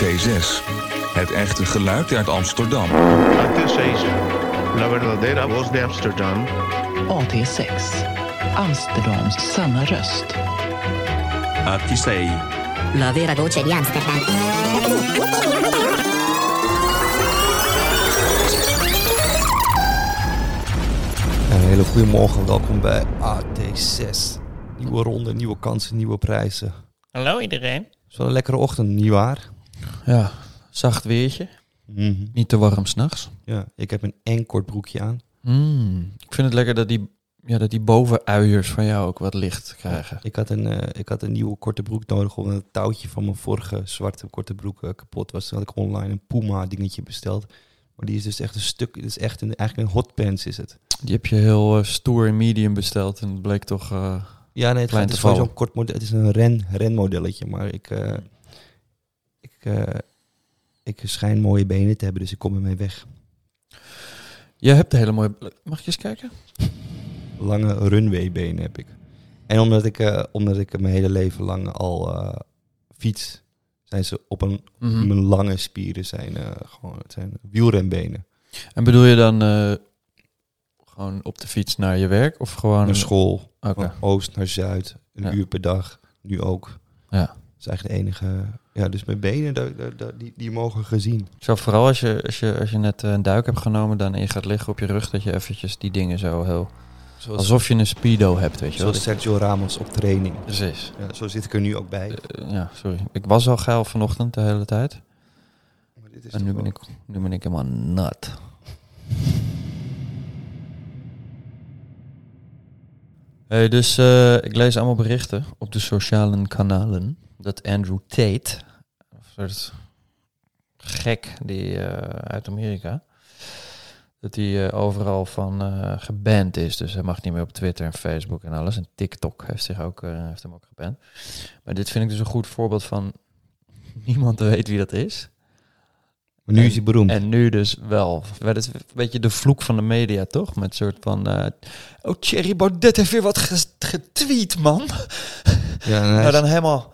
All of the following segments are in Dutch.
AT6. Het echte geluid uit Amsterdam. AT6. La verdadera voz de Amsterdam. AT6. Amsterdams sanna röst. Attisei. La vera voce di Amsterdam. Een hele goede morgen, welkom bij AT6. Nieuwe ronde, nieuwe kansen, nieuwe prijzen. Hallo iedereen. Het is wel een lekkere ochtend, nietwaar? Ja, zacht weertje. Niet te warm s'nachts. Ja, ik heb een eng kort broekje aan. Mm. Ik vind het lekker dat die, ja, dat die bovenuiers van jou ook wat licht krijgen. Ik had, een, eh, ik had een nieuwe korte broek nodig, omdat het touwtje van mijn vorige zwarte korte broek eh, kapot was. Toen had ik online een Puma dingetje besteld. Maar die is dus echt een stuk, het is echt een, eigenlijk een hotpants is het. Die heb je heel eh, stoer in medium besteld en het bleek toch... Ja, nee, het, gaat- het is gewoon zo'n kort model. Het is een ren, renmodelletje, maar ik, eh, ik, schijn mooie benen te hebben, dus ik kom ermee weg. Je hebt een hele mooie... Mag ik eens kijken? lange runwaybenen heb ik. En omdat ik, eh, omdat ik mijn hele leven lang al eh, fiets, zijn ze op een Mhm. mijn lange spieren zijn gewoon het zijn wielrenbenen. En bedoel je dan gewoon op de fiets naar je werk of gewoon... Naar school, van oost naar zuid, een Ja. uur per dag, nu ook. Ja. Dat is eigenlijk de enige. Ja, dus mijn benen, die, die mogen gezien. Zo vooral als je, als, je, als je net eh, een duik hebt genomen dan en je gaat liggen op je rug, dat je eventjes die dingen zo heel... Zoals, Alsof je een speedo hebt, weet je wel. zoals Sergio Ramos op training. Precies. Ja, zo zit ik er nu ook bij. Eh, ja, sorry. Ik was al geil vanochtend de hele tijd. Maar dit is En nu ben, ik, nu ben ik helemaal nat. Dus eh, ik lees allemaal berichten op de sociale kanalen dat Andrew Tate, een soort gek die eh, uit Amerika, dat hij eh, overal van geband is. Dus hij mag niet meer op Twitter en Facebook en alles. En TikTok heeft, zich ook, heeft hem ook geband. Maar dit vind ik dus een goed voorbeeld van niemand weet wie dat is. Maar nu En- is hij beroemd. En nu dus wel. Dat is een beetje de vloek van de media, toch? Met soort van... eh, oh, Thierry Baudet heeft weer wat getweet, man. ja, is- dan helemaal...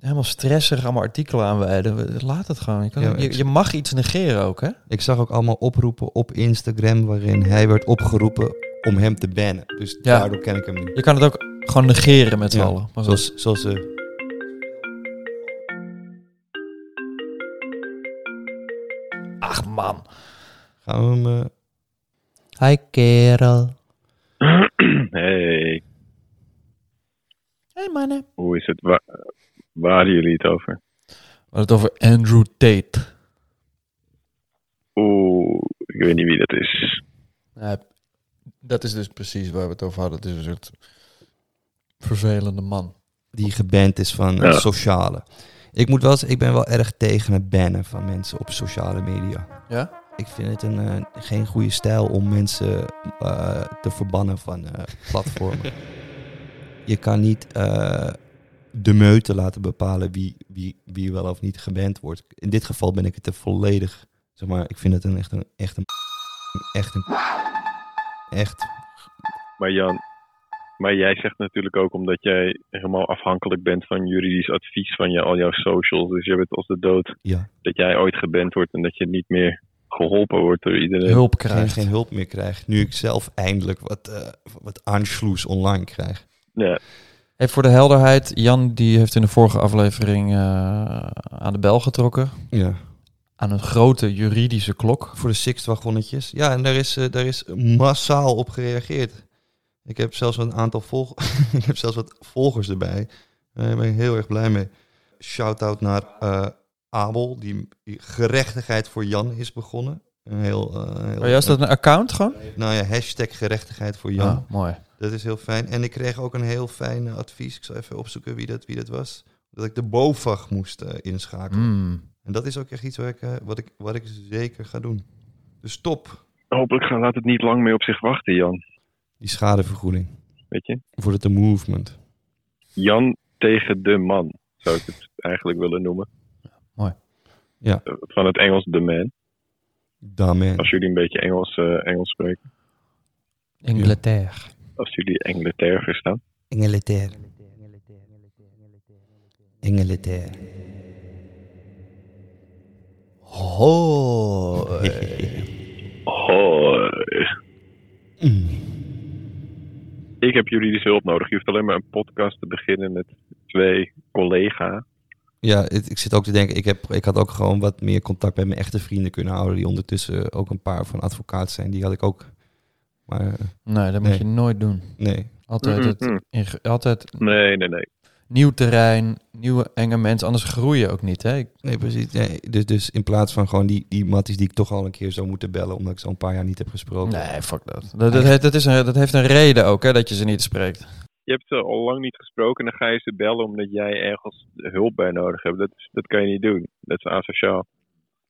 Helemaal stressig allemaal artikelen aanwijden. Laat het gewoon. Je, kan, Ja, je, je mag iets negeren ook, hè? Ik zag ook allemaal oproepen op Instagram waarin hij werd opgeroepen om hem te bannen. Dus Ja. daardoor ken ik hem niet. Je kan het ook gewoon negeren met z'n Ja, allen. Zoals, zoals eh, man. gaan we hem... eh, Hi, kerel. Hey, Hey, mannen. hoe is het? Waar, waar hadden jullie het over? We hadden het over Andrew Tate. Oeh, ik weet niet wie dat is. Dat is dus precies waar we het over hadden. Het is een soort vervelende man. die geband is van Ja. sociale. Ik moet wel ik ben wel erg tegen het bannen van mensen op sociale media. Ja? Ik vind het een, eh, geen goede stijl om mensen eh, te verbannen van eh, platformen. Je kan niet eh, de meute laten bepalen wie, wie, wie wel of niet geband wordt. In dit geval ben ik het er volledig, zeg maar, ik vind het een echt een, echt een, echt een, echt, Maar Jan, maar jij zegt natuurlijk ook omdat jij helemaal afhankelijk bent van juridisch advies van je, al jouw socials. Dus je bent als de dood ja. dat jij ooit geband wordt en dat je niet meer geholpen wordt door iedereen. Hulp geen, krijgt. geen hulp meer krijg. Nu ik zelf eindelijk wat, eh wat aansluis online krijg. Ja, Hey, voor de helderheid, Jan die heeft in de vorige aflevering eh, aan de bel getrokken. Ja. Aan een grote juridische klok. Voor de Sixt wagonnetjes. Ja, en daar is, eh, daar is massaal op gereageerd. Ik heb zelfs een aantal volg ik heb zelfs wat volgers erbij. Daar ben ik heel erg blij mee. Shout-out naar eh, Abel, die, die gerechtigheid voor Jan is begonnen. Een heel, eh, heel, Oh dat een account gewoon? Nou ja, hashtag gerechtigheid voor Jan. Ja, mooi. Dat is heel fijn. En ik kreeg ook een heel fijn eh, advies. Ik zal even opzoeken wie dat, wie dat was. Dat ik de BOVAG moest eh, inschakelen. Mm. En dat is ook echt iets waar ik, eh, wat, ik, wat ik zeker ga doen. Dus top, hopelijk gaan, laat het niet lang meer op zich wachten, Jan. Die schadevergoeding. Weet je? Voor het movement. Jan tegen de man, zou ik het eigenlijk willen noemen. Mooi. Ja. Van het Engels The Man. Daarmee. Als jullie een beetje Engels, eh, Engels spreken. Inglaterra. Als jullie Angleterre verstaan. Engeletair. Engeletair. Oh. Hoi. Mm. Ik heb juridische hulp nodig. Je hoeft alleen maar een podcast te beginnen met twee collega's. Ja, het- ik zit ook te denken, ik, heb, ik had ook gewoon wat meer contact met mijn echte vrienden kunnen houden. Die ondertussen ook een paar van advocaat zijn. Die had ik ook. Maar eh, Nee, dat moet je nooit doen. nee. Altijd, het, altijd Nee, nee, nee. Nieuw terrein, nieuwe enge mensen. Anders groei je ook niet. Hè? Ik- Nee, precies. Nee, dus, dus in plaats van gewoon die, die matties die ik toch al een keer zou moeten bellen, omdat ik ze al een paar jaar niet heb gesproken. Nee, fuck dat. Dat, dat, heeft- dat, is een, dat heeft een reden ook, hè, dat je ze niet spreekt. Je hebt ze al lang niet gesproken en dan ga je ze bellen omdat jij ergens hulp bij nodig hebt. Dat, dat kan je niet doen. Dat is asociaal.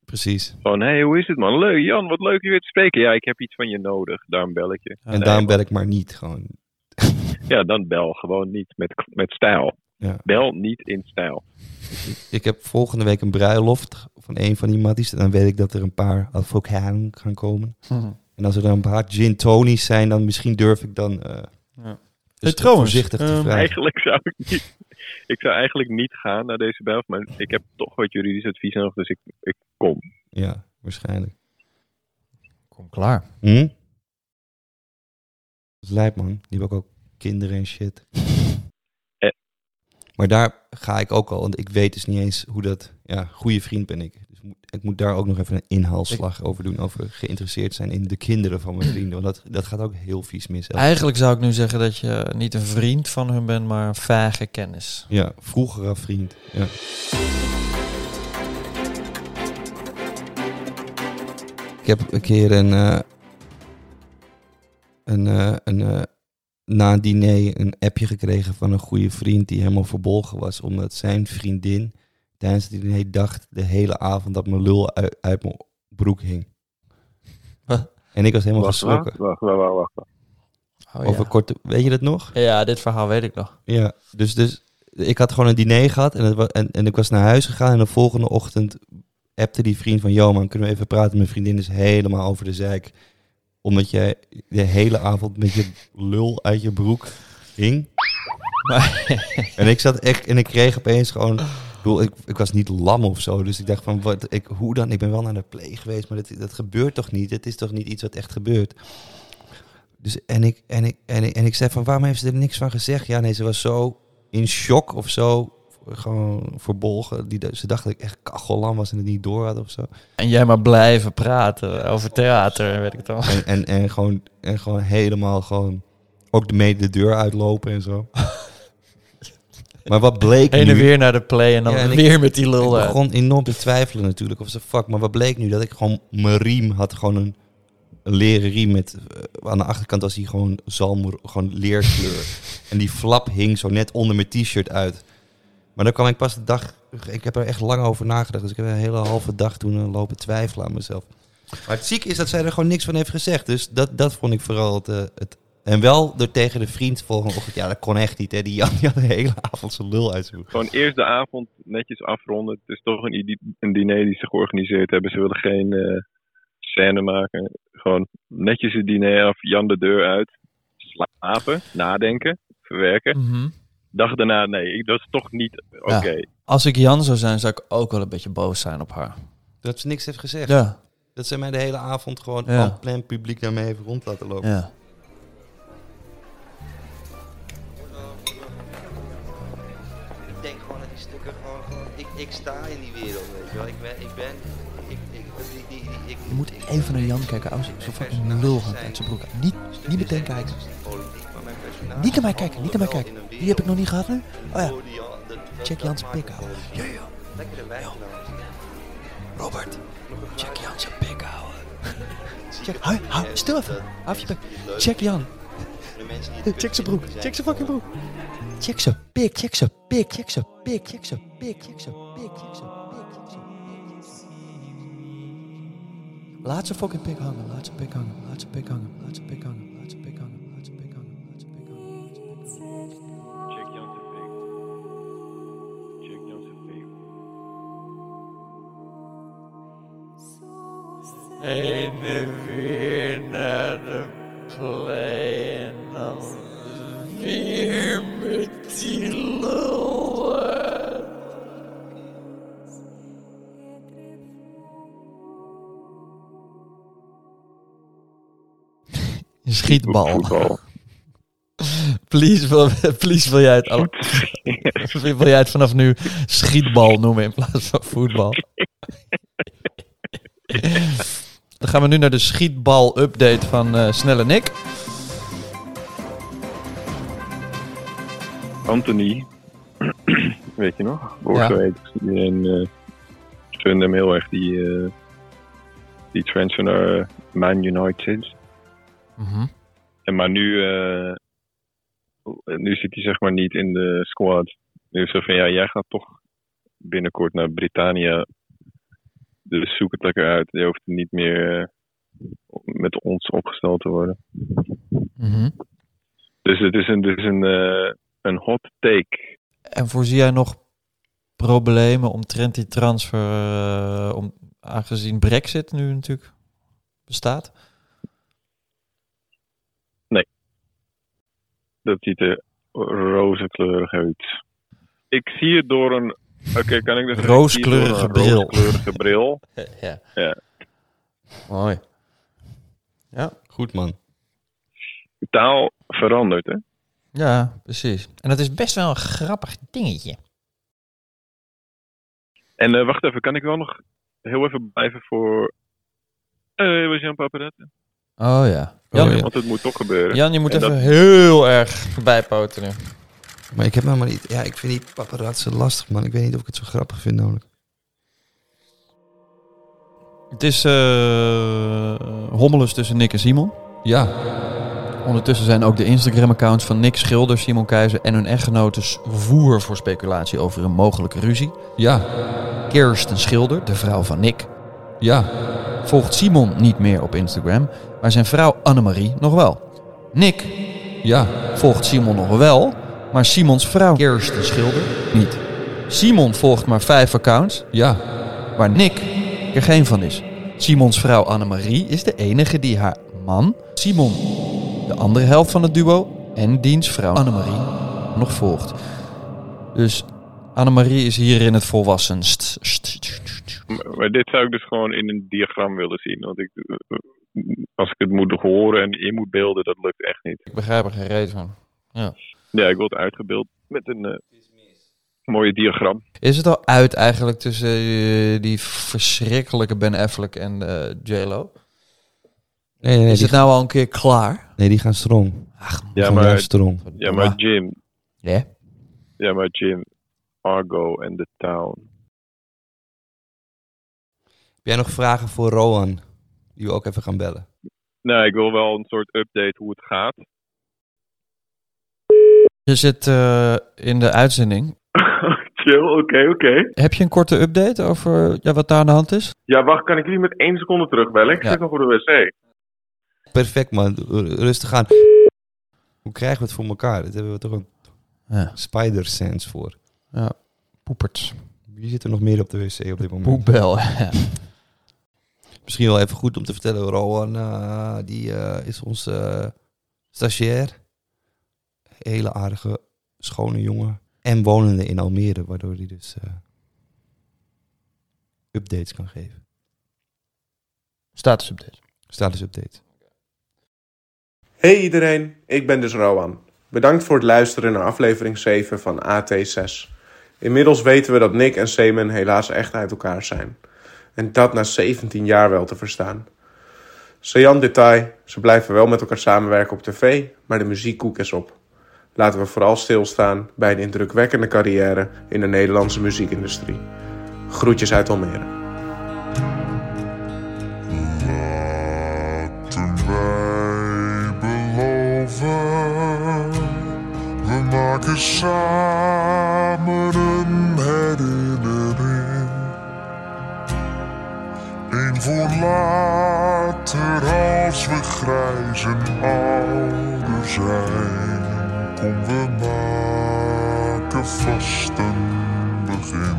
Precies. Van, hé, hey, hoe is het man? Leuk, Jan, wat leuk je weer te spreken. Ja, ik heb iets van je nodig. Daarom bel ik je. En Nee, daarom bel ik maar niet. Gewoon. Ja, dan bel gewoon niet. Met, met stijl. Ja. Bel niet in stijl. Ik heb volgende week een bruiloft van een van die matties. En dan weet ik dat er een paar advocaten gaan komen. En als er dan een paar gin tonies zijn, dan misschien durf ik dan eh Ja. dus Hey, trouwens, voorzichtig te ehm, vragen. Eigenlijk zou ik niet... Ik zou eigenlijk niet gaan naar deze bel, maar ik heb toch wat juridisch advies nodig, dus ik, ik kom. Ja, waarschijnlijk. Kom klaar. Hm? Dat is lijp, man. Die hebben ook, ook kinderen en shit. Maar daar ga ik ook al, want ik weet dus niet eens hoe dat... Ja, goede vriend ben ik. Dus ik moet daar ook nog even een inhaalslag over doen. Over geïnteresseerd zijn in de kinderen van mijn vrienden. Want dat, dat gaat ook heel vies mis. Eigenlijk zou ik nu zeggen dat je niet een vriend van hun bent, maar een vage kennis. Ja, vroegere vriend. Ja. Ik heb een keer een, eh, een, eh, een, eh, na een diner een appje gekregen van een goede vriend die helemaal verbolgen was. Omdat zijn vriendin tijdens het diner dacht de hele avond dat mijn lul uit, uit mijn broek hing. Wat? En ik was helemaal Wacht, wacht, geschrokken. wacht, wacht, wacht, wacht. Oh, Over ja. korte, weet je dat nog? ja, dit verhaal weet ik nog. Ja, dus, dus ik had gewoon een diner gehad en, het wa- en, en ik was naar huis gegaan. En de volgende ochtend appte die vriend van... Yo man, kunnen we even praten? Mijn vriendin is helemaal over de zeik. Omdat jij de hele avond met je lul uit je broek hing. en ik zat echt... En ik kreeg opeens gewoon... Ik, bedoel, ik, ik was niet lam of zo. Dus ik dacht van, wat, ik, hoe dan? Ik ben wel naar de play geweest, maar dat, dat gebeurt toch niet? Het is toch niet iets wat echt gebeurt? Dus, en, ik, en, ik, en, ik, en ik zei van, waarom heeft ze er niks van gezegd? Ja, nee, ze was zo in shock of zo. Gewoon verbolgen. Die, ze dacht dat ik echt kachellam was en het niet door had of zo. En jij maar blijven praten over theater, weet ik het al. En, en, en, gewoon, en gewoon helemaal gewoon... Ook de mede de deur uitlopen en zo. maar wat bleek Heen en nu... weer naar de play en dan Ja, en ik- weer met die Ik lul uit. begon enorm te twijfelen natuurlijk. Of ze fuck, maar wat bleek nu? Dat ik gewoon mijn riem had. Gewoon een, een leren riem met... eh, aan de achterkant was hij gewoon zalm, gewoon leerkleur. en die flap hing zo net onder mijn t-shirt uit. Maar dan kwam ik pas de dag... Ik heb er echt lang over nagedacht. Dus ik heb een hele halve dag toen eh, lopen twijfelen aan mezelf. Maar het ziek is dat zij er gewoon niks van heeft gezegd. Dus dat, dat vond ik vooral het... eh, het en wel door tegen de vriend volgende ochtend... Ja, dat kon echt niet. Hè. Die Jan die had de hele avond zijn lul uit zijn. Gewoon eerst de avond netjes afronden. Het is toch een, een diner die ze georganiseerd hebben. Ze willen geen eh, scène maken. Gewoon netjes het diner af, Jan de deur uit. Slapen, nadenken, verwerken. Mhm. Dag daarna, nee, ik- dat is toch niet oké. Als ik Jan zou zijn, zou ik ook wel een beetje boos zijn op haar. Dat ze niks heeft gezegd. Ja. Dat zij mij de hele avond gewoon Ja. al plan publiek naar me even rond laten lopen. Ja. Ik denk gewoon dat die stukken gewoon... gewoon ik, ik sta in die wereld, weet je wel. Ik ben... Ik ben ik, ik, die, die, die, ik, Je moet even naar Jan kijken. Als zo fucking lul gaan uit zijn broek. Niet, niet meteen kijken. Niet naar mij kijken, niet naar mij kijken. Die heb ik nog niet gehad nu. Oh ja. Check Jans pik houden. Ja, ja. Robert, check Jan zijn pik houden. Check, hou, hou, stil even. Hou je bek. Check Jan. Check zijn broek. Check zijn fucking broek. Check zijn pik, check zijn pik, check zijn pik, check zijn pik, check zijn pik, check zijn pik, pik. Laat zijn fucking pik pik hangen, laat zijn pik hangen, laat zijn pik hangen, laat zijn pik hangen, Heen en weer naar de en dan weer met die lullen. Schietbal. Please wil, please wil jij het al, wil jij het vanaf nu schietbal noemen in plaats van voetbal? Gaan we nu naar de schietbal-update van eh, Snelle Nick. Anthony. Weet je nog? Vorige week. Iedereen eh gunde hem heel erg die, eh, die transfer naar eh, Man United. En maar nu, nu zit hij zeg maar niet in de squad. Nu is het van ja, jij gaat toch binnenkort naar Britannia. Dus zoek het lekker uit. Je hoeft niet meer eh, met ons opgesteld te worden. Mhm. Dus het is een, dus een, eh, een hot take. En voorzie jij nog problemen omtrent die transfer, eh, om, aangezien Brexit nu natuurlijk bestaat? Dat ziet er rozenkleurig uit. Ik zie het door een. Oké, kan ik dus. Rooskleurige bril. Rooskleurige bril. ja. Ja. Mooi. Ja. Goed man. Taal verandert, hè? Ja, precies. En dat is best wel een grappig dingetje. En eh, wacht even, kan ik wel nog heel even blijven voor. Eh, was Jan Paparazzi? Oh ja. Oh, Jan, ja. Want het moet toch gebeuren. Jan je moet En even dat- heel erg bijpoten nu. Maar ik heb nou maar niet... Ja, ik vind die paparazzi lastig, man. Ik weet niet of ik het zo grappig vind namelijk. Het is eh hommelus tussen Nick en Simon. Ja. Ondertussen zijn ook de Instagram-accounts van Nick Schilder, Simon Keizer en hun echtgenotes voer voor speculatie over een mogelijke ruzie. Ja. Kirsten Schilder, de vrouw van Nick, Ja. volgt Simon niet meer op Instagram, maar zijn vrouw Annemarie nog wel. Nick Ja. volgt Simon nog wel, maar Simons vrouw Kirsten Schilder niet. Simon volgt maar vijf accounts, Ja. waar Nick er geen van is. Simons vrouw Annemarie is de enige die haar man, Simon, de andere helft van het duo, en diens vrouw Annemarie nog volgt. Dus Annemarie is hierin het volwassenst. Maar, dit zou ik dus gewoon in een diagram willen zien. Want ik, eh, als ik het moet horen en in moet beelden, dat lukt echt niet. Ik begrijp er geen reet van. Ja, ik wil het uitgebeeld met een eh, mooie diagram. Is het al uit eigenlijk tussen eh, die verschrikkelijke Ben Affleck en eh J-Lo? Nee, nee, nee, Is het nou al een keer klaar? nee, die gaan strong. Ach, Ja, maar- strong. Ja, maar Jim, Ja. ja, maar Jim, Argo en The Town. Heb jij nog vragen voor Rowan? Die we ook even gaan bellen. Nou, ik wil wel een soort update hoe het gaat. Je zit eh, in de uitzending. Chill, oké, oké. Heb je een korte update over ja, wat daar aan de hand is? Ja, wacht, kan ik jullie met één seconde terugbellen? Ik Ja. zit nog op de wc. Perfect, man. Rustig aan. Hoe krijgen we het voor elkaar? Daar hebben we toch een Ja, spider sense voor. ja. poepert. Wie zit er nog meer op de wc op dit moment? Poepbel. Ja. Misschien wel even goed om te vertellen. Rowan, eh, die eh, is ons eh, stagiair. Hele aardige, schone jongen. En wonende in Almere, waardoor hij dus eh, updates kan geven. Status update. Status update. Hey iedereen, ik ben dus Rowan. Bedankt voor het luisteren naar aflevering 7 van AT6. Inmiddels weten we dat Nick en Semen helaas echt uit elkaar zijn. En dat na 17 jaar wel te verstaan. Sajan detail, ze blijven wel met elkaar samenwerken op tv, maar de muziekkoek is op. Laten we vooral stilstaan bij een indrukwekkende carrière in de Nederlandse muziekindustrie. Groetjes uit Almere. Laten wij beloven, we maken samen een herinnering. Eén voor later als we grijs en ouder zijn. Kom, we maken vast een begin.